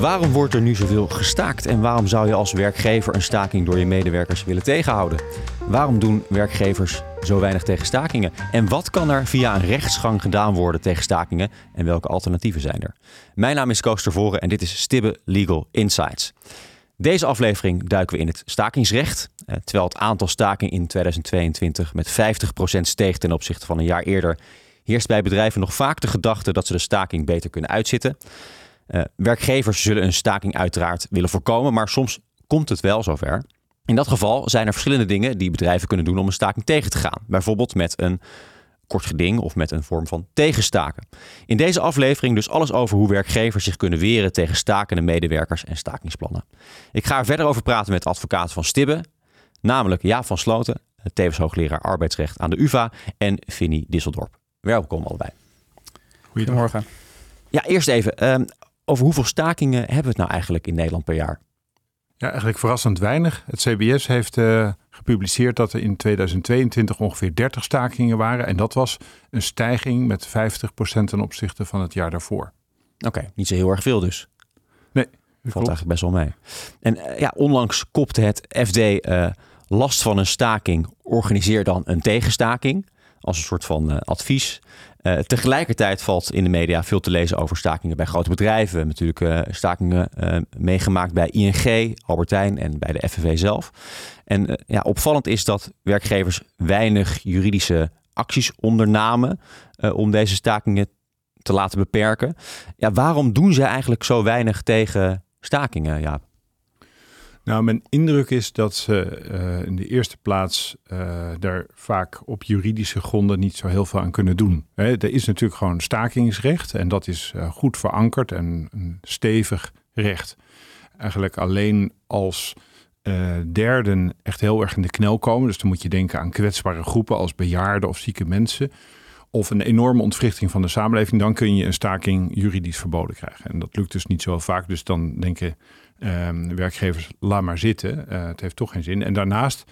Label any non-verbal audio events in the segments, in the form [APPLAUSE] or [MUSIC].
Waarom wordt er nu zoveel gestaakt en waarom zou je als werkgever een staking door je medewerkers willen tegenhouden? Waarom doen werkgevers zo weinig tegen stakingen? En wat kan er via een rechtsgang gedaan worden tegen stakingen en welke alternatieven zijn er? Mijn naam is Koos Tervoren en dit is Stibbe Legal Insights. Deze aflevering duiken we in het stakingsrecht. Eh, terwijl het aantal stakingen in 2022 met 50% steeg ten opzichte van een jaar eerder, heerst bij bedrijven nog vaak de gedachte dat ze de staking beter kunnen uitzitten. Uh, werkgevers zullen een staking uiteraard willen voorkomen, maar soms komt het wel zover. In dat geval zijn er verschillende dingen die bedrijven kunnen doen om een staking tegen te gaan. Bijvoorbeeld met een kort geding of met een vorm van tegenstaken. In deze aflevering dus alles over hoe werkgevers zich kunnen weren tegen stakende medewerkers en stakingsplannen. Ik ga er verder over praten met advocaat van Stibbe, namelijk Jaap van Sloten, tevens hoogleraar arbeidsrecht aan de UvA en Vinnie Disseldorp. Welkom allebei. Goedemorgen. Ja, eerst even. Ehm, over hoeveel stakingen hebben we het nou eigenlijk in Nederland per jaar? Ja, eigenlijk verrassend weinig. Het CBS heeft uh, gepubliceerd dat er in 2022 ongeveer 30 stakingen waren. En dat was een stijging met 50% ten opzichte van het jaar daarvoor. Oké, niet zo heel erg veel dus. Nee. Valt eigenlijk best wel mee. En uh, ja, onlangs kopte het FD uh, last van een staking. Organiseer dan een tegenstaking. Als een soort van advies. Uh, tegelijkertijd valt in de media veel te lezen over stakingen bij grote bedrijven. Natuurlijk uh, stakingen uh, meegemaakt bij ING, Albertijn en bij de FNV zelf. En ja, opvallend is dat werkgevers weinig juridische acties ondernamen om deze stakingen te laten beperken. Ja, waarom doen ze eigenlijk zo weinig tegen stakingen, Jaap? Nou, mijn indruk is dat ze uh, in de eerste plaats uh, daar vaak op juridische gronden niet zo heel veel aan kunnen doen. Hè, er is natuurlijk gewoon stakingsrecht en dat is uh, goed verankerd en een stevig recht. Eigenlijk alleen als derden echt heel erg in de knel komen, dus dan moet je denken aan kwetsbare groepen als bejaarden of zieke mensen, of een enorme ontwrichting van de samenleving, dan kun je een staking juridisch verboden krijgen. En dat lukt dus niet zo vaak, dus dan denken um, werkgevers, laat maar zitten. Uh, het heeft toch geen zin. En daarnaast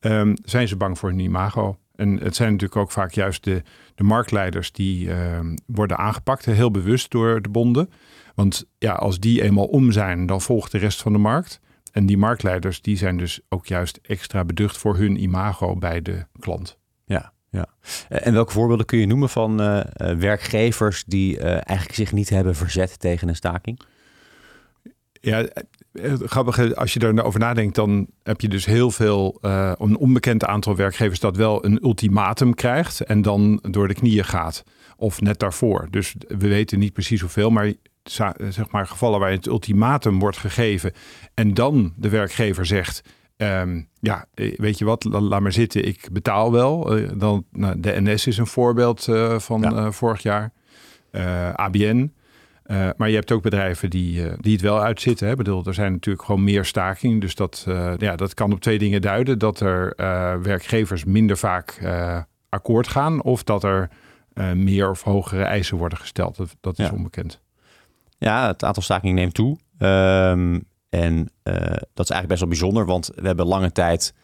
um, zijn ze bang voor hun imago. En het zijn natuurlijk ook vaak juist de, de marktleiders die um, worden aangepakt, heel bewust door de bonden. Want ja, als die eenmaal om zijn, dan volgt de rest van de markt. En die marktleiders die zijn dus ook juist extra beducht voor hun imago bij de klant. Ja, ja. En welke voorbeelden kun je noemen van uh, werkgevers die eigenlijk zich niet hebben verzet tegen een staking? Ja, grappig, als je erover nadenkt, dan heb je dus heel veel, uh, een onbekend aantal werkgevers dat wel een ultimatum krijgt en dan door de knieën gaat. Of net daarvoor. Dus we weten niet precies hoeveel, maar zeg maar gevallen waar het ultimatum wordt gegeven en dan de werkgever zegt, um, ja, weet je wat, laat maar zitten, ik betaal wel. Uh, dan, nou, de NS is een voorbeeld uh, van ja. vorig jaar. ABN. Uh, maar je hebt ook bedrijven die, uh, die het wel uitzitten. Hè? Bedoel, er zijn natuurlijk gewoon meer stakingen. Dus dat, uh, ja, dat kan op twee dingen duiden. Dat er werkgevers minder vaak akkoord gaan. Of dat er meer of hogere eisen worden gesteld. Dat, dat is ja. onbekend. Ja, het aantal stakingen neemt toe. Um, en dat is eigenlijk best wel bijzonder. Want we hebben lange tijd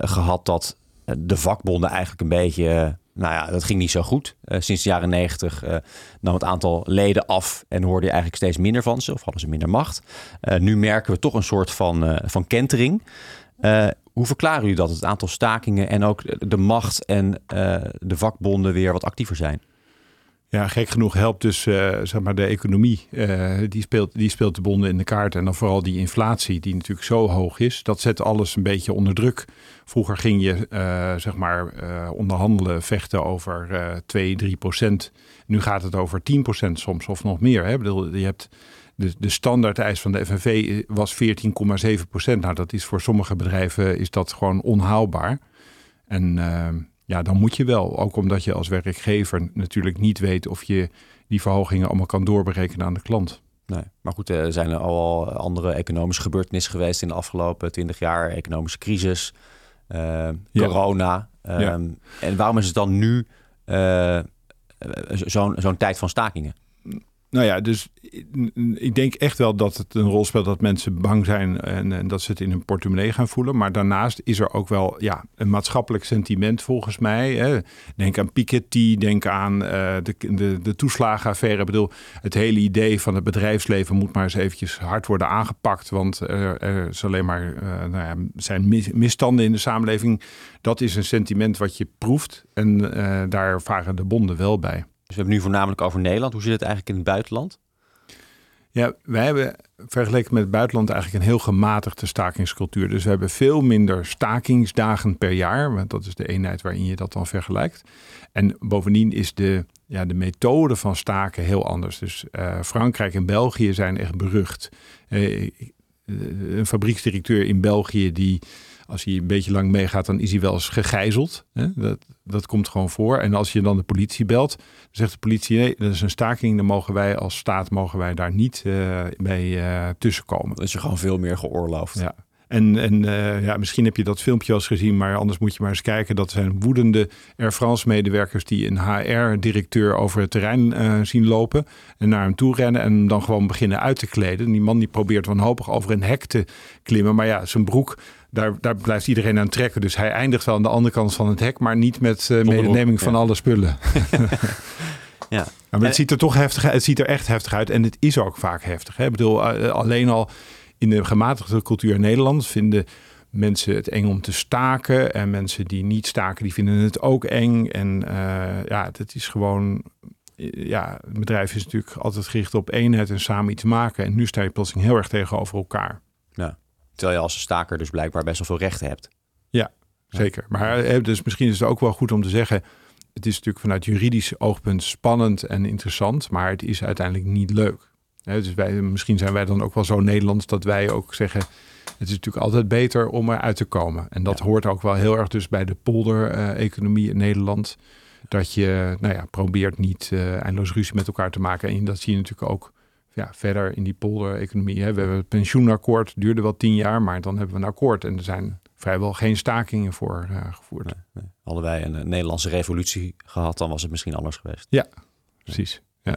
gehad dat de vakbonden eigenlijk een beetje nou ja, dat ging niet zo goed. Uh, sinds de jaren negentig uh, nam het aantal leden af en hoorde je eigenlijk steeds minder van ze of hadden ze minder macht. Uh, nu merken we toch een soort van, van kentering. hoe verklaren jullie dat het aantal stakingen en ook de macht en de vakbonden weer wat actiever zijn? Ja, gek genoeg helpt dus uh, zeg maar de economie. Uh, die, speelt, die speelt de bonden in de kaart. En dan vooral die inflatie, die natuurlijk zo hoog is. Dat zet alles een beetje onder druk. Vroeger ging je uh, zeg maar onderhandelen, vechten over 2, 3 procent. Nu gaat het over 10 procent soms of nog meer. Hè? Je hebt de, de standaard eis van de FNV was 14,7 procent. Nou, dat is voor sommige bedrijven is dat gewoon onhaalbaar. En ja, dan moet je wel. Ook omdat je als werkgever natuurlijk niet weet of je die verhogingen allemaal kan doorberekenen aan de klant. Nee, maar goed, er zijn al andere economische gebeurtenissen geweest in de afgelopen twintig jaar. Economische crisis, uh, corona. Ja. Um, ja. En waarom is het dan nu uh, zo'n zo'n tijd van stakingen? Nou ja, dus ik denk echt wel dat het een rol speelt dat mensen bang zijn en, dat ze het in hun portemonnee gaan voelen. Maar daarnaast is er ook wel ja, een maatschappelijk sentiment volgens mij. Hè. Denk aan Piketty, denk aan uh, de, de, de toeslagenaffaire. Ik bedoel, het hele idee van het bedrijfsleven moet maar eens eventjes hard worden aangepakt. Want uh, er is alleen maar uh, nou ja, zijn misstanden in de samenleving. Dat is een sentiment wat je proeft en daar varen de bonden wel bij. Dus we hebben nu voornamelijk over Nederland. Hoe zit het eigenlijk in het buitenland? Ja, wij hebben vergeleken met het buitenland eigenlijk een heel gematigde stakingscultuur. Dus we hebben veel minder stakingsdagen per jaar, want dat is de eenheid waarin je dat dan vergelijkt. En bovendien is de, ja, de methode van staken heel anders. Dus uh, Frankrijk en België zijn echt berucht. Uh, een fabrieksdirecteur in België die als hij een beetje lang meegaat, dan is hij wel eens gegijzeld. Hè? Dat, dat komt gewoon voor. En als je dan de politie belt, dan zegt de politie: nee, dat is een staking. Dan mogen wij als staat mogen wij daar niet uh, mee uh, tussenkomen. Dat is je gewoon veel meer geoorloofd. Ja. En, en uh, ja, misschien heb je dat filmpje al eens gezien, maar anders moet je maar eens kijken. Dat zijn woedende Air France-medewerkers die een HR-directeur over het terrein uh, zien lopen. En naar hem toe rennen en dan gewoon beginnen uit te kleden. En die man die probeert wanhopig over een hek te klimmen. Maar ja, zijn broek daar, daar blijft iedereen aan trekken. Dus hij eindigt wel aan de andere kant van het hek, maar niet met uh, medeneming van alle spullen. [LAUGHS] [LAUGHS] ja. Maar het ziet er toch heftig uit. Het ziet er echt heftig uit. En het is ook vaak heftig. Hè? Ik bedoel, alleen al in de gematigde cultuur in Nederland vinden mensen het eng om te staken. En mensen die niet staken, die vinden het ook eng. En uh, ja, het is gewoon. Ja, het bedrijf is natuurlijk altijd gericht op eenheid en samen iets maken. En nu sta je plotseling heel erg tegenover elkaar. Ja. Terwijl je als staker dus blijkbaar best wel veel rechten hebt. Ja, zeker. Maar dus misschien is het ook wel goed om te zeggen. Het is natuurlijk vanuit juridisch oogpunt spannend en interessant, maar het is uiteindelijk niet leuk. dus wij, misschien zijn wij dan ook wel zo Nederlands dat wij ook zeggen: het is natuurlijk altijd beter om eruit te komen. En dat hoort ook wel heel erg dus bij de polder-economie in Nederland. Dat je nou ja, probeert niet uh, eindeloos ruzie met elkaar te maken. En dat zie je natuurlijk ook ja, verder in die polder-economie. We hebben het pensioenakkoord, duurde wel tien jaar, maar dan hebben we een akkoord. En er zijn vrijwel geen stakingen voor uh, gevoerd. Nee, nee. Hadden wij een, Nederlandse revolutie gehad, dan was het misschien anders geweest. Ja, precies. Ja.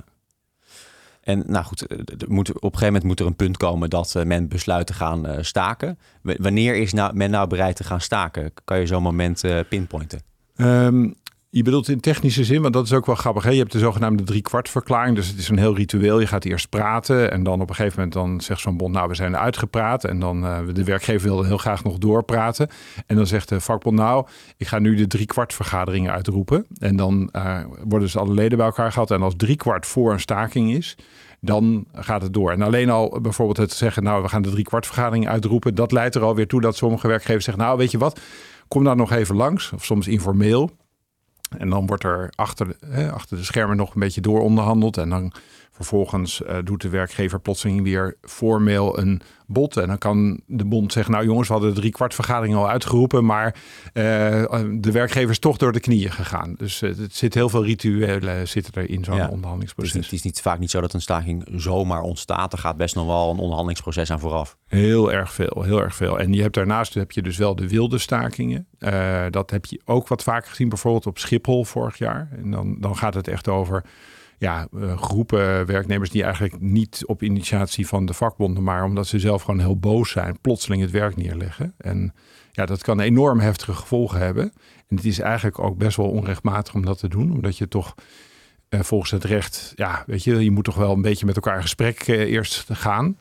En nou goed, er moet, op een gegeven moment moet er een punt komen dat eh, men besluit te gaan uh, staken. wanneer is nou, men nou bereid te gaan staken? Kan je zo'n moment pinpointen? Um, je bedoelt in technische zin, want dat is ook wel grappig. Je hebt de zogenaamde driekwart Dus het is een heel ritueel. Je gaat eerst praten en dan op een gegeven moment dan zegt zo'n bond... nou, we zijn uitgepraat. En dan uh, de werkgever wil heel graag nog doorpraten. En dan zegt de vakbond, nou, ik ga nu de driekwart vergaderingen uitroepen. En dan uh, worden dus alle leden bij elkaar gehad. En als driekwart voor een staking is, dan gaat het door. En alleen al bijvoorbeeld het zeggen, nou, we gaan de driekwart vergadering uitroepen... dat leidt er alweer toe dat sommige werkgevers zeggen... nou, weet je wat, kom daar nog even langs. Of soms informeel. En dan wordt er achter, achter de schermen nog een beetje door onderhandeld. En dan vervolgens uh, doet de werkgever plotseling weer formeel een bod. En dan kan de bond zeggen, nou jongens, we hadden de driekwart vergadering al uitgeroepen, maar uh, de werkgever is toch door de knieën gegaan. Dus uh, het zit heel veel rituelen zitten er in zo'n onderhandelingsproces. Het is, niet, het is niet vaak niet zo dat een staking zomaar ontstaat. Er gaat best nog wel een onderhandelingsproces aan vooraf. Heel erg veel, heel erg veel. En je hebt daarnaast heb je dus wel de wilde stakingen. Dat heb je ook wat vaker gezien, bijvoorbeeld op Schiphol vorig jaar. En dan, dan gaat het echt over ja, uh, groepen werknemers die eigenlijk niet op initiatie van de vakbonden, maar omdat ze zelf gewoon heel boos zijn, plotseling het werk neerleggen. En ja, dat kan enorm heftige gevolgen hebben. En het is eigenlijk ook best wel onrechtmatig om dat te doen, omdat je toch uh, volgens het recht, ja, weet je, je moet toch wel een beetje met elkaar in gesprek eerst gaan.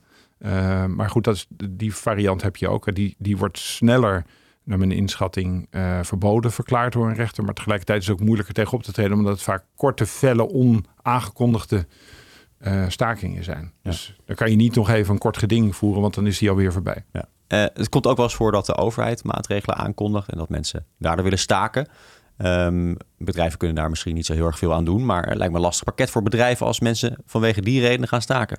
maar goed, dat is, die variant heb je ook. Die, die wordt sneller naar mijn inschatting uh, verboden verklaard door een rechter. Maar tegelijkertijd is het ook moeilijker tegenop te treden, omdat het vaak korte, felle, onaangekondigde uh, stakingen zijn. Dus dan kan je niet nog even een kort geding voeren, want dan is die alweer voorbij. Ja. Uh, het komt ook wel eens voor dat de overheid maatregelen aankondigt en dat mensen daardoor willen staken. Um, bedrijven kunnen daar misschien niet zo heel erg veel aan doen, maar het lijkt me een lastig pakket voor bedrijven als mensen vanwege die redenen gaan staken.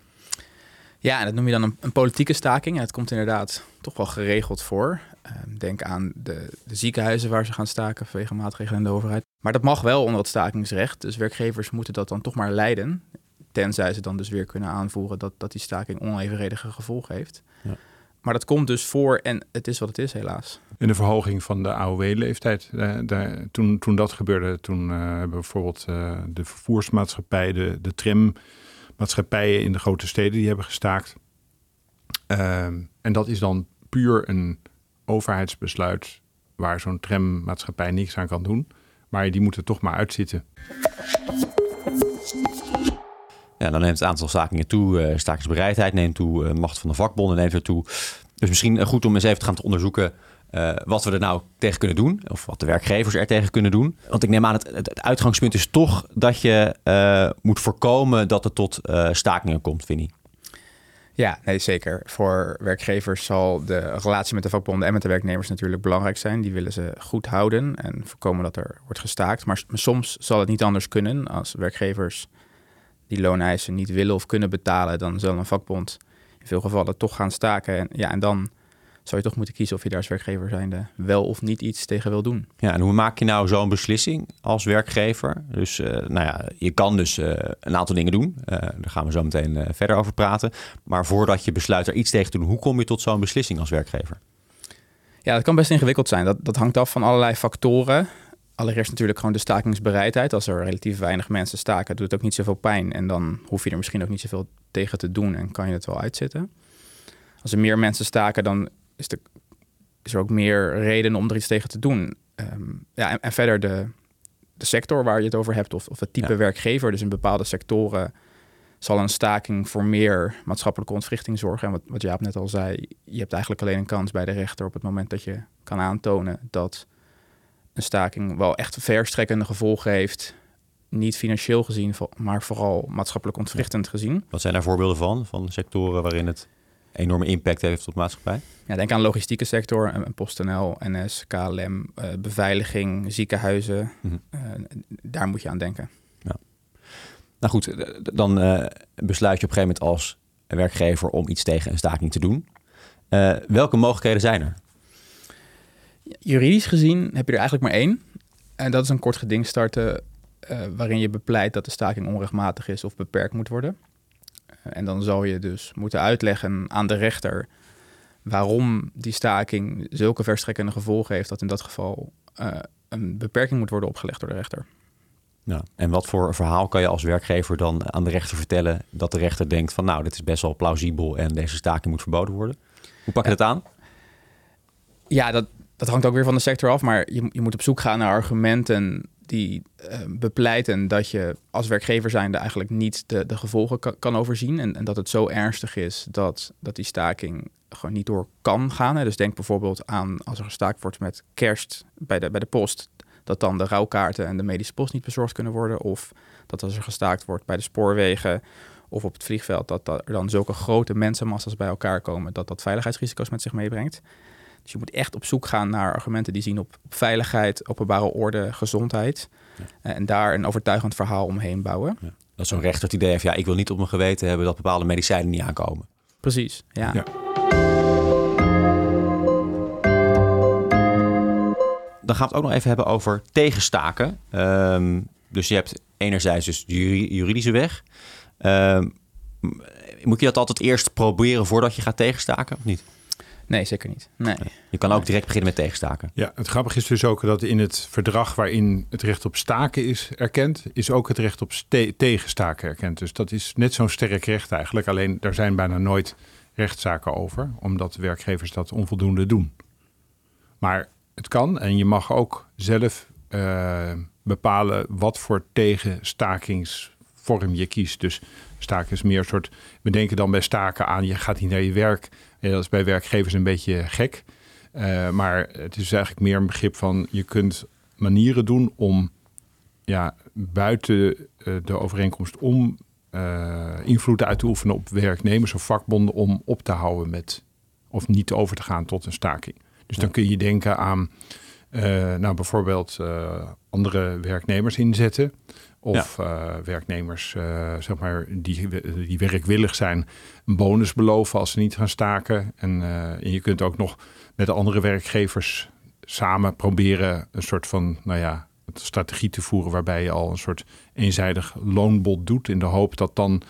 Ja, en dat noem je dan een, een politieke staking. het komt inderdaad toch wel geregeld voor. Ehm, denk aan de, de, ziekenhuizen waar ze gaan staken vanwege maatregelen in de overheid. Maar dat mag wel onder het stakingsrecht. Dus werkgevers moeten dat dan toch maar leiden. Tenzij ze dan dus weer kunnen aanvoeren dat, dat die staking onevenredige gevolgen heeft. Ja. Maar dat komt dus voor en het is wat het is, helaas. In de verhoging van de AOW-leeftijd, eh, toen, toen dat gebeurde, toen uh, hebben bijvoorbeeld uh, de vervoersmaatschappij, de, de tram maatschappijen in de grote steden die hebben gestaakt. Ehm, en dat is dan puur een overheidsbesluit waar zo'n trammaatschappij niks aan kan doen. Maar die moeten toch maar uitzitten. Ja, dan neemt het aantal stakingen toe, uh, stakingsbereidheid neemt toe, uh, macht van de vakbonden neemt er toe. Dus misschien goed om eens even te gaan onderzoeken uh, wat we er nou tegen kunnen doen. Of wat de werkgevers er tegen kunnen doen. Want ik neem aan, het, het, uitgangspunt is toch dat je moet voorkomen dat het tot stakingen komt, Vinnie. Ja, nee, zeker. Voor werkgevers zal de relatie met de vakbonden en met de werknemers natuurlijk belangrijk zijn. Die willen ze goed houden en voorkomen dat er wordt gestaakt. Maar soms zal het niet anders kunnen. Als werkgevers die looneisen niet willen of kunnen betalen, dan zal een vakbond in veel gevallen toch gaan staken. En, ja, en dan zou je toch moeten kiezen of je daar als werkgever zijnde wel of niet iets tegen wil doen. Ja, en hoe maak je nou zo'n beslissing als werkgever? Dus uh, nou ja, je kan dus uh, een aantal dingen doen. Uh, daar gaan we zo meteen verder over praten. Maar voordat je besluit er iets tegen te doen, hoe kom je tot zo'n beslissing als werkgever? Ja, dat kan best ingewikkeld zijn. Dat, dat hangt af van allerlei factoren. Allereerst natuurlijk gewoon de stakingsbereidheid. Als er relatief weinig mensen staken, doet het ook niet zoveel pijn. En dan hoef je er misschien ook niet zoveel tegen te doen en kan je het wel uitzitten. Als er meer mensen staken, dan is, de, is er ook meer reden om er iets tegen te doen. Um, ja, en, en, verder de, de sector waar je het over hebt, of, of het type werkgever. Dus in bepaalde sectoren zal een staking voor meer maatschappelijke ontwrichting zorgen. En wat, wat Jaap net al zei, je hebt eigenlijk alleen een kans bij de rechter op het moment dat je kan aantonen dat een staking wel echt verstrekkende gevolgen heeft. Niet financieel gezien, maar vooral maatschappelijk ontwrichtend gezien. Wat zijn daar voorbeelden van, van sectoren waarin het enorme impact heeft op de maatschappij? Ja, denk aan de logistieke sector, PostNL, NS, KLM, uh, beveiliging, ziekenhuizen. Mm -hmm. daar moet je aan denken. Ja. Nou goed, eh, dan besluit je op een gegeven moment als werkgever om iets tegen een staking te doen. welke mogelijkheden zijn er? Juridisch gezien heb je er eigenlijk maar één. En dat is een kort geding starten waarin je bepleit dat de staking onrechtmatig is of beperkt moet worden. En dan zal je dus moeten uitleggen aan de rechter waarom die staking zulke verstrekkende gevolgen heeft dat in dat geval uh, een beperking moet worden opgelegd door de rechter. Ja, en wat voor verhaal kan je als werkgever dan aan de rechter vertellen dat de rechter denkt van nou, dit is best wel plausibel en deze staking moet verboden worden? Hoe pak je ja. dat aan? Ja, dat, dat hangt ook weer van de sector af, maar je, je moet op zoek gaan naar argumenten die uh, bepleiten dat je als werkgever zijnde eigenlijk niet de, de gevolgen kan, kan overzien. En, en, dat het zo ernstig is dat, dat die staking gewoon niet door kan gaan. Hè. Dus denk bijvoorbeeld aan als er gestaakt wordt met kerst bij de, bij de post, dat dan de rouwkaarten en de medische post niet bezorgd kunnen worden. Of dat als er gestaakt wordt bij de spoorwegen of op het vliegveld, dat, dat er dan zulke grote mensenmassa's bij elkaar komen dat dat veiligheidsrisico's met zich meebrengt. Dus je moet echt op zoek gaan naar argumenten die zien op, veiligheid, openbare orde, gezondheid. Ja. En daar een overtuigend verhaal omheen bouwen. Ja. Dat zo'n rechter het idee heeft, ja, ik wil niet op mijn geweten hebben dat bepaalde medicijnen niet aankomen. Precies, ja. ja. Dan gaan we het ook nog even hebben over tegenstaken. Um, dus je hebt enerzijds dus de juridische weg. Um, moet je dat altijd eerst proberen voordat je gaat tegenstaken of niet? Nee, zeker niet. Nee. Je kan ook direct beginnen met tegenstaken. Ja, het grappige is dus ook dat in het verdrag waarin het recht op staken is erkend, is ook het recht op tegenstaken erkend. Dus dat is net zo'n sterk recht eigenlijk. Alleen daar zijn bijna nooit rechtszaken over, omdat werkgevers dat onvoldoende doen. Maar het kan en je mag ook zelf uh, bepalen wat voor tegenstakingsvorm je kiest. Dus staken is meer een soort. We denken dan bij staken aan je gaat niet naar je werk dat is bij werkgevers een beetje gek. Uh, maar het is eigenlijk meer een begrip van je kunt manieren doen om ja, buiten uh, de overeenkomst om uh, invloed uit te oefenen op werknemers of vakbonden om op te houden met of niet over te gaan tot een staking. Dus ja. dan kun je denken aan nou bijvoorbeeld andere werknemers inzetten. Of ja. uh, werknemers zeg maar, die, die werkwillig zijn een bonus beloven als ze niet gaan staken. En, en je kunt ook nog met de andere werkgevers samen proberen een soort van, nou ja, strategie te voeren waarbij je al een soort eenzijdig loonbod doet in de hoop dat dan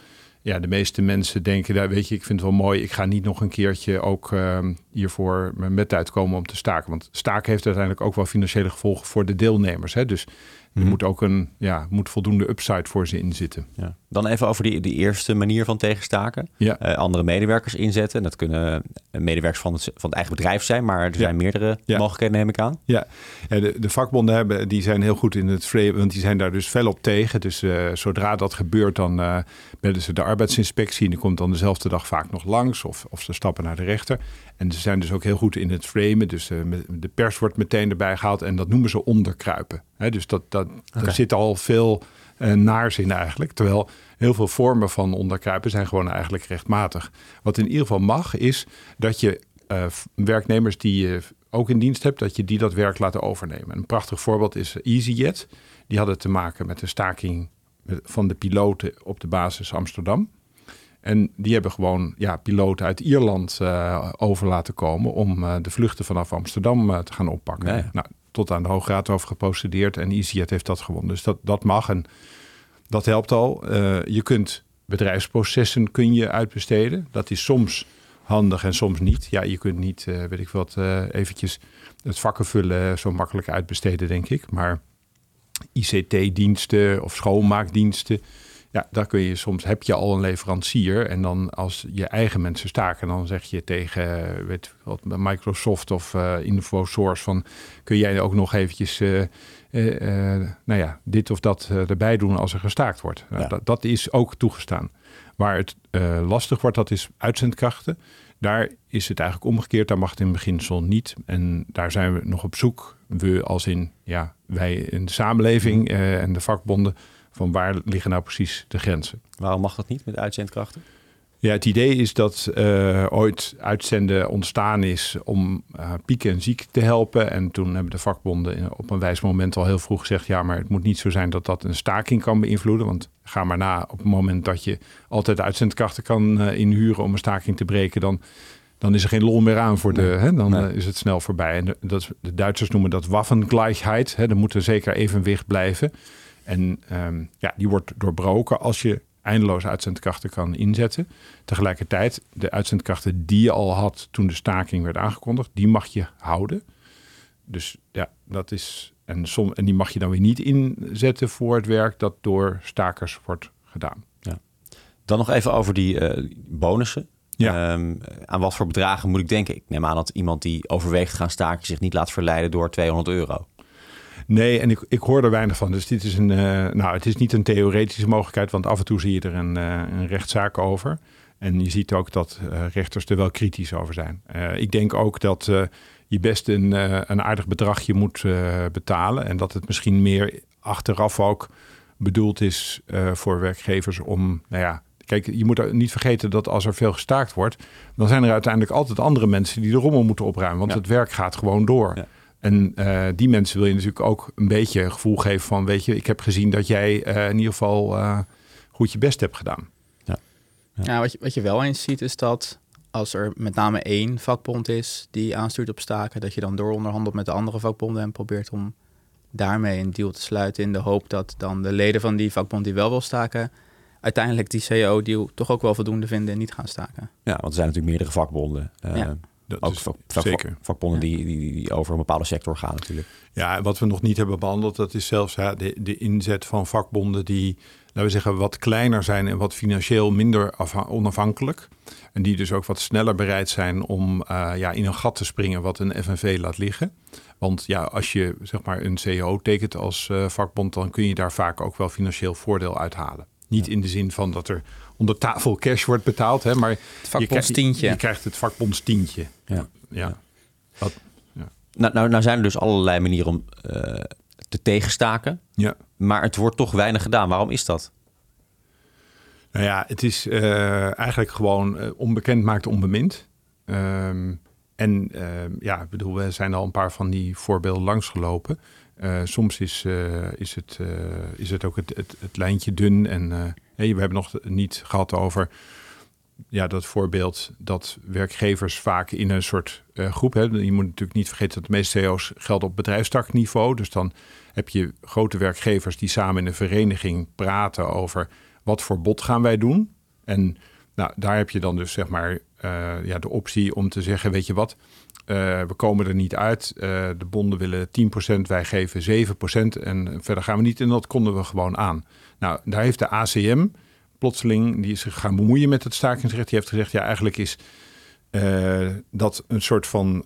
ja, de meeste mensen denken, daar weet je, ik vind het wel mooi, ik ga niet nog een keertje ook uh, hiervoor met uitkomen om te staken. Want staken heeft uiteindelijk ook wel financiële gevolgen voor de deelnemers. Hè? Dus Er Mhm. moet ook een, ja, moet voldoende upside voor ze inzitten. Ja. Dan even over die, die eerste manier van tegenstaken. Ja. Eh, andere medewerkers inzetten. Dat kunnen eh, medewerkers van het, van het eigen bedrijf zijn, maar er Ja. zijn meerdere Ja. mogelijkheden, neem ik aan. Ja, de, de vakbonden hebben, die zijn heel goed in het framen, want die zijn daar dus fel op tegen. Dus eh, zodra dat gebeurt, dan bellen ze de arbeidsinspectie. En die komt dan dezelfde dag vaak nog langs of, of ze stappen naar de rechter. En ze zijn dus ook heel goed in het framen. Dus eh, de pers wordt meteen erbij gehaald en dat noemen ze onderkruipen. Hè, dus dat, dat, Oké. daar zit al veel eh, naars in eigenlijk. Terwijl heel veel vormen van onderkruipen zijn gewoon eigenlijk rechtmatig. Wat in ieder geval mag, is dat je eh, werknemers die je ook in dienst hebt, dat je die dat werk laten overnemen. Een prachtig voorbeeld is EasyJet. Die hadden te maken met de staking van de piloten op de basis Amsterdam. En die hebben gewoon ja, piloten uit Ierland eh, over laten komen om eh, de vluchten vanaf Amsterdam eh, te gaan oppakken. Ja, ja. Nou, tot aan de Hoge Raad over geprocedeerd en EasyJet heeft dat gewonnen. Dus dat, dat mag en dat helpt al. Je kunt bedrijfsprocessen kun je uitbesteden. Dat is soms handig en soms niet. Ja, je kunt niet, weet ik wat, eventjes het vakken vullen zo makkelijk uitbesteden, denk ik. Maar ICT-diensten of schoonmaakdiensten, ja, daar kun je soms, heb je al een leverancier. En dan als je eigen mensen staken, dan zeg je tegen, weet wat, Microsoft of eh InfoSource van, kun jij ook nog eventjes, eh, eh, nou ja, dit of dat erbij doen als er gestaakt wordt. Nou, dat, dat is ook toegestaan. Waar het lastig wordt, dat is uitzendkrachten. Daar is het eigenlijk omgekeerd. Daar mag het in beginsel niet. En daar zijn we nog op zoek. We als in, ja, wij in de samenleving eh, en de vakbonden. Van waar liggen nou precies de grenzen? Waarom mag dat niet met uitzendkrachten? Ja, het idee is dat eh, ooit uitzenden ontstaan is om eh pieken en ziek te helpen. En toen hebben de vakbonden op een wijs moment al heel vroeg gezegd... ja, maar het moet niet zo zijn dat dat een staking kan beïnvloeden. Want ga maar na, op het moment dat je altijd uitzendkrachten kan eh, inhuren... om een staking te breken, dan, dan is er geen lol meer aan voor de... Nee. Hè, dan Nee. is het snel voorbij. En de, dat, de Duitsers noemen dat Waffengleichheit. Hè, er moet er zeker evenwicht blijven. En ehm, ja, die wordt doorbroken als je eindeloze uitzendkrachten kan inzetten. Tegelijkertijd, de uitzendkrachten die je al had toen de staking werd aangekondigd, die mag je houden. Dus ja, dat is. En, som, en die mag je dan weer niet inzetten voor het werk dat door stakers wordt gedaan. Dan nog even over die eh, bonussen. Ja. Ehm, aan wat voor bedragen moet ik denken? Ik neem aan dat iemand die overweegt gaan staken zich niet laat verleiden door 200 euro. Nee, en ik, ik hoor er weinig van. Dus dit is een. eh, nou, het is niet een theoretische mogelijkheid, want af en toe zie je er een, eh, een rechtszaak over. En je ziet ook dat eh, rechters er wel kritisch over zijn. Ik denk ook dat je best een, een aardig bedragje moet betalen. En dat het misschien meer achteraf ook bedoeld is voor werkgevers om. Nou ja, kijk, je moet niet vergeten dat als er veel gestaakt wordt, dan zijn er uiteindelijk altijd andere mensen die de rommel moeten opruimen. Want Ja. het werk gaat gewoon door. Ja. En eh, die mensen wil je natuurlijk ook een beetje een gevoel geven van, weet je, ik heb gezien dat jij eh, in ieder geval eh, goed je best hebt gedaan. Ja, wat, je, wat je wel eens ziet is dat als er met name één vakbond is die aanstuurt op staken, dat je dan dooronderhandelt met de andere vakbonden en probeert om daarmee een deal te sluiten in de hoop dat dan de leden van die vakbond die wel wil staken, uiteindelijk die CO-deal toch ook wel voldoende vinden en niet gaan staken. Ja, want er zijn natuurlijk meerdere vakbonden. Eh, Ja. Dat Ook is vak- vak- zeker. vakbonden die, die, die over een bepaalde sector gaan natuurlijk. Ja, wat we nog niet hebben behandeld, dat is zelfs ja, de, de inzet van vakbonden die, laten we zeggen, wat kleiner zijn en wat financieel minder afha- onafhankelijk. En die dus ook wat sneller bereid zijn om eh, ja, in een gat te springen wat een FNV laat liggen. Want ja, als je zeg maar een CEO tekent als eh, vakbond, dan kun je daar vaak ook wel financieel voordeel uithalen. Niet in de zin van dat er onder tafel cash wordt betaald, hè, maar Het je krijgt, vakbondstientje. je krijgt het vakbondstientje. Ja. Ja. Wat, Nou, nou, nou zijn er dus allerlei manieren om eh, te tegenstaken. ja. Maar het wordt toch weinig gedaan. Waarom is dat? Nou ja, het is eh, eigenlijk gewoon eh, onbekend maakt onbemind. Ehm, en ehm, ja, ik bedoel, we zijn al een paar van die voorbeelden langsgelopen. Eh, soms is, eh, is, het, eh, is het ook het, het, lijntje dun. En hey, we hebben nog niet gehad over ja, dat voorbeeld dat werkgevers vaak in een soort groep hebben. Je moet natuurlijk niet vergeten dat de meeste CEO's gelden op bedrijfstakniveau. Dus dan heb je grote werkgevers die samen in een vereniging praten over wat voor bod gaan wij doen. En nou, daar heb je dan dus zeg maar ja, de optie om te zeggen, weet je wat, we komen er niet uit. de bonden willen 10%, wij geven 7% en verder gaan we niet. En dat konden we gewoon aan. Nou, daar heeft de ACM plotseling, die is zich gaan bemoeien met het stakingsrecht. Die heeft gezegd, ja, eigenlijk is uh, dat een soort van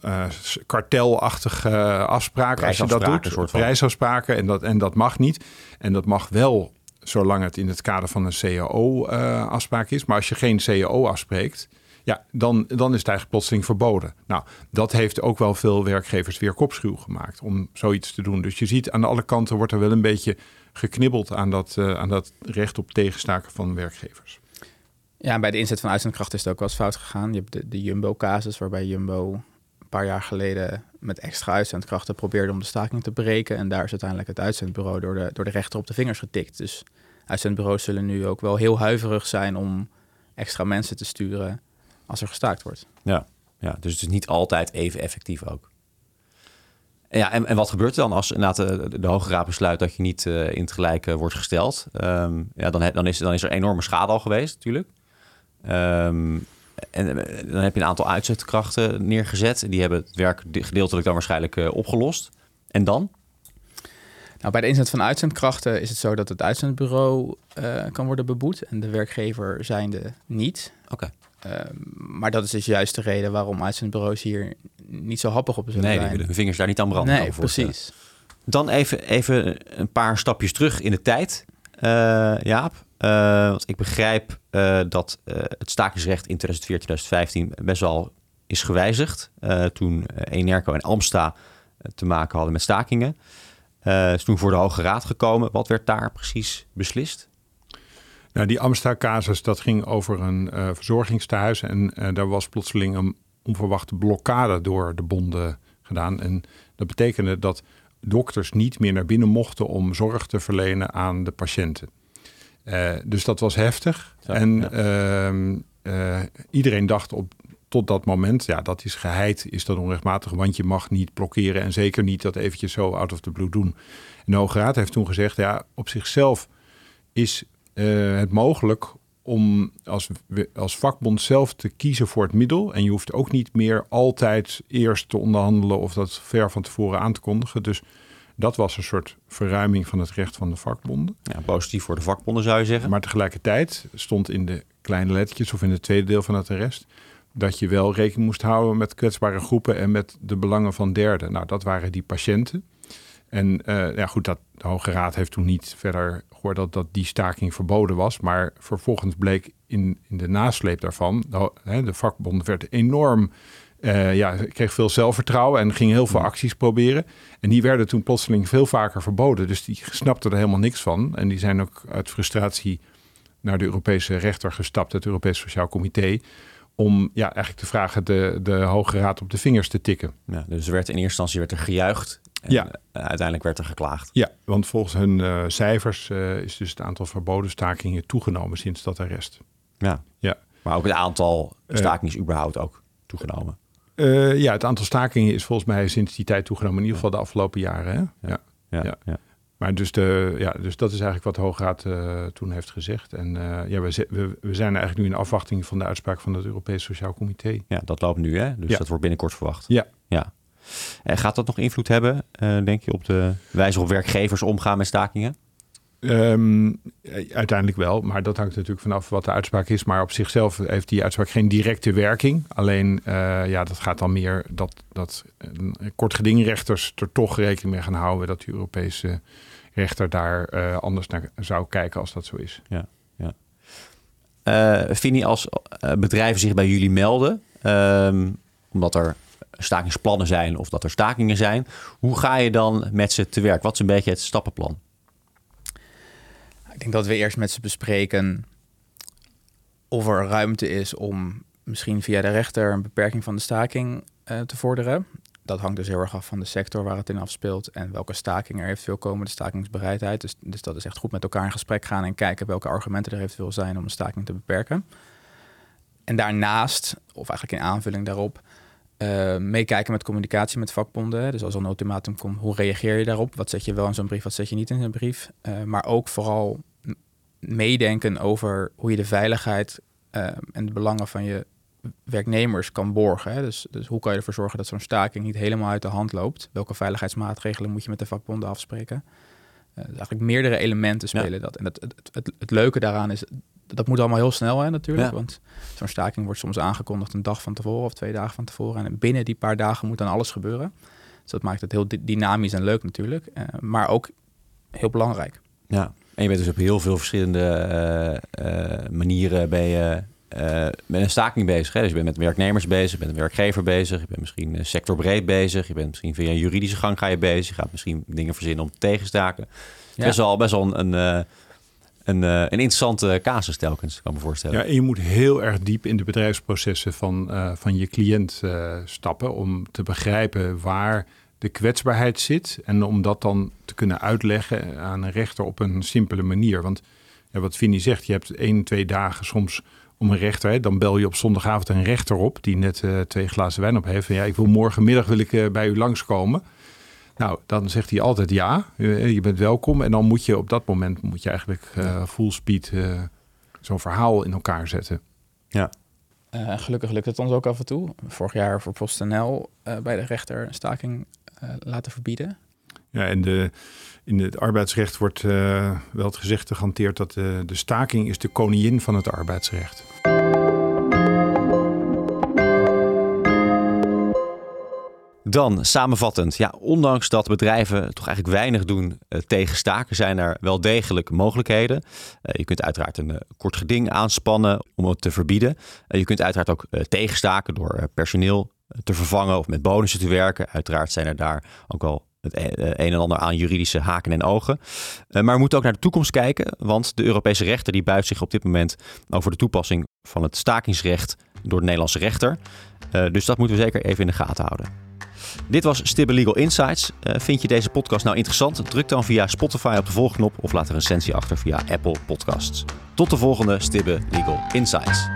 kartelachtige afspraak. Als je dat doet, soort van. prijsafspraken. En dat, en dat mag niet. En dat mag wel zolang het in het kader van een CAO-afspraak is. Maar als je geen CAO afspreekt, ja, dan, dan is het eigenlijk plotseling verboden. Nou, dat heeft ook wel veel werkgevers weer kopschuw gemaakt om zoiets te doen. Dus je ziet aan alle kanten wordt er wel een beetje geknibbeld aan dat, uh, aan dat recht op tegenstaken van werkgevers. Ja, bij de inzet van uitzendkracht is het ook wel eens fout gegaan. Je hebt de, de Jumbo-casus, waarbij Jumbo een paar jaar geleden met extra uitzendkrachten probeerde om de staking te breken. En daar is uiteindelijk het uitzendbureau door de, door de rechter op de vingers getikt. Dus uitzendbureaus zullen nu ook wel heel huiverig zijn om extra mensen te sturen als er gestaakt wordt. Ja, ja dus het is niet altijd even effectief ook. Ja, en, en wat gebeurt er dan als inderdaad de, de Hoge Raad besluit dat je niet uh, in het uh, wordt gesteld? Um, ja, dan, dan, is, dan is er enorme schade al geweest natuurlijk. Um, en eh, dan heb je een aantal uitzetkrachten neergezet. Die hebben het werk gedeeltelijk dan waarschijnlijk opgelost. En dan? Nou, bij de inzet van uitzendkrachten is het zo dat het uitzendbureau uh, kan worden beboet en de werkgever zijnde niet. Oké. Okay. Uh, maar dat is dus juist de reden waarom uitzendbureaus hier niet zo happig op zullen nee, zijn. Nee, hun vingers daar niet aan branden. Nee, precies. Dan even, even een paar stapjes terug in de tijd, uh, Jaap. Uh, want ik begrijp dat het stakingsrecht in 2014, 2015 best wel is gewijzigd. toen Enerco en Amsta te maken hadden met stakingen. Is toen voor de Hoge Raad gekomen. Wat werd daar precies beslist? Nou, die Amsta-casus, dat ging over een verzorgingstehuis. En daar was plotseling een onverwachte blokkade door de bonden gedaan. En dat betekende dat dokters niet meer naar binnen mochten om zorg te verlenen aan de patiënten. Uh, dus dat was heftig. Ja, en ja. Uh, uh, iedereen dacht op, tot dat moment, ja, dat is geheid, is dat onrechtmatig, want je mag niet blokkeren en zeker niet dat eventjes zo out of the blue doen. En de Hoge Raad heeft toen gezegd, ja, op zichzelf is het mogelijk om als, als vakbond zelf te kiezen voor het middel. En je hoeft ook niet meer altijd eerst te onderhandelen of dat ver van tevoren aan te kondigen. Dus dat was een soort verruiming van het recht van de vakbonden. Ja, positief voor de vakbonden zou je zeggen. Maar tegelijkertijd stond in de kleine lettertjes of in het tweede deel van het arrest dat je wel rekening moest houden met kwetsbare groepen en met de belangen van derden. Nou, dat waren die patiënten. En uh, ja, goed, dat, de Hoge Raad heeft toen niet verder gehoord dat, dat die staking verboden was. Maar vervolgens bleek in, in de nasleep daarvan, de, de vakbond werd enorm uh, ja, kreeg veel zelfvertrouwen en ging heel veel acties proberen. En die werden toen plotseling veel vaker verboden. Dus die snapten er helemaal niks van. En die zijn ook uit frustratie naar de Europese rechter gestapt, het Europees Sociaal Comité. Om ja, eigenlijk te vragen de, de Hoge Raad op de vingers te tikken. Ja, dus er werd in eerste instantie werd er gejuicht. En ja. uiteindelijk werd er geklaagd. Ja, want volgens hun uh, cijfers uh, is dus het aantal verboden stakingen toegenomen sinds dat arrest. Ja. ja. Maar ook het aantal stakingen is überhaupt ook toegenomen. Ja, het aantal stakingen is volgens mij sinds die tijd toegenomen. In ieder geval de afgelopen jaren. Hè? Ja. Ja, ja. Maar dus, de, ja, dus dat is eigenlijk wat de Hoge Raad uh, toen heeft gezegd. En uh, ja, we, we, we, zijn eigenlijk nu in afwachting van de uitspraak van het Europees Sociaal Comité. Ja, dat loopt nu, hè? Dus dat wordt binnenkort verwacht. Ja. ja. En gaat dat nog invloed hebben, denk je, op de wijze waarop werkgevers omgaan met stakingen? Um, uiteindelijk wel, maar dat hangt natuurlijk vanaf wat de uitspraak is. Maar op zichzelf heeft die uitspraak geen directe werking. Alleen, uh, ja, dat gaat dan meer dat, dat kortgedingrechters er toch rekening mee gaan houden dat de Europese rechter daar uh, anders naar zou kijken als dat zo is. Ja, ja. Uh, Fini, als bedrijven zich bij jullie melden, um, omdat er stakingsplannen zijn of dat er stakingen zijn, hoe ga je dan met ze te werk? Wat is een beetje het stappenplan? Ik denk dat we eerst met ze bespreken of er ruimte is om misschien via de rechter een beperking van de staking uh, te vorderen. Dat hangt dus heel erg af van de sector waar het in afspeelt en welke staking er eventueel komen, de stakingsbereidheid. Dus, dus dat is echt goed met elkaar in gesprek gaan en kijken welke argumenten er eventueel zijn om een staking te beperken. En daarnaast, of eigenlijk in aanvulling daarop, uh, meekijken met communicatie met vakbonden. Dus als er een ultimatum komt, hoe reageer je daarop? Wat zet je wel in zo'n brief, wat zet je niet in zo'n brief? Uh, maar ook vooral meedenken over hoe je de veiligheid uh, en de belangen van je werknemers kan borgen. Hè? Dus, dus hoe kan je ervoor zorgen dat zo'n staking niet helemaal uit de hand loopt? Welke veiligheidsmaatregelen moet je met de vakbonden afspreken? Uh, eigenlijk meerdere elementen spelen dat. En het, het, het, het, leuke daaraan is, dat moet allemaal heel snel hè, natuurlijk. Want zo'n staking wordt soms aangekondigd een dag van tevoren of twee dagen van tevoren. En binnen die paar dagen moet dan alles gebeuren. Dus dat maakt het heel dynamisch en leuk natuurlijk. Uh, maar ook heel belangrijk. Ja, en je bent dus op heel veel verschillende uh, manieren ben je uh, met een staking bezig. Hè? Dus je bent met werknemers bezig, je bent een werkgever bezig, je bent misschien sectorbreed bezig, je bent misschien via een juridische gang ga je bezig, je gaat misschien dingen verzinnen om tegenstaken. Ja. Best wel, best wel een, een, een, een interessante casus telkens, kan me voorstellen. Ja, en je moet heel erg diep in de bedrijfsprocessen van, uh, van je cliënt uh, stappen om te begrijpen waar de kwetsbaarheid zit en om dat dan te kunnen uitleggen aan een rechter op een simpele manier. Want ja, wat Vinnie zegt, je hebt één, twee dagen soms om een rechter. Hè, dan bel je op zondagavond een rechter op die net uh, twee glazen wijn op heeft. En ja, ik wil morgenmiddag wil ik uh, bij u langskomen. Nou, dan zegt hij altijd ja, je bent welkom. En dan moet je op dat moment moet je eigenlijk uh, full speed zo'n verhaal in elkaar zetten. Ja. gelukkig lukt het ons ook af en toe. Vorig jaar voor PostNL bij de rechter een staking laten verbieden. Ja, en de, in het arbeidsrecht wordt uh, wel het gezegd gehanteerd dat de, de staking is de koningin van het arbeidsrecht. Dan samenvattend, ja, ondanks dat bedrijven toch eigenlijk weinig doen uh, tegen staken, zijn er wel degelijk mogelijkheden. Uh, je kunt uiteraard een uh, kort geding aanspannen om het te verbieden. je kunt uiteraard ook tegenstaken door personeel te vervangen of met bonussen te werken. Uiteraard zijn er daar ook wel het e-, een en ander aan juridische haken en ogen. Uh, maar we moeten ook naar de toekomst kijken, want de Europese rechter die buigt zich op dit moment over de toepassing van het stakingsrecht door de Nederlandse rechter. Uh, dus dat moeten we zeker even in de gaten houden. Dit was Stibbe Legal Insights. Vind je deze podcast nou interessant? Druk dan via Spotify op de volgknop of laat een recensie achter via Apple Podcasts. Tot de volgende Stibbe Legal Insights.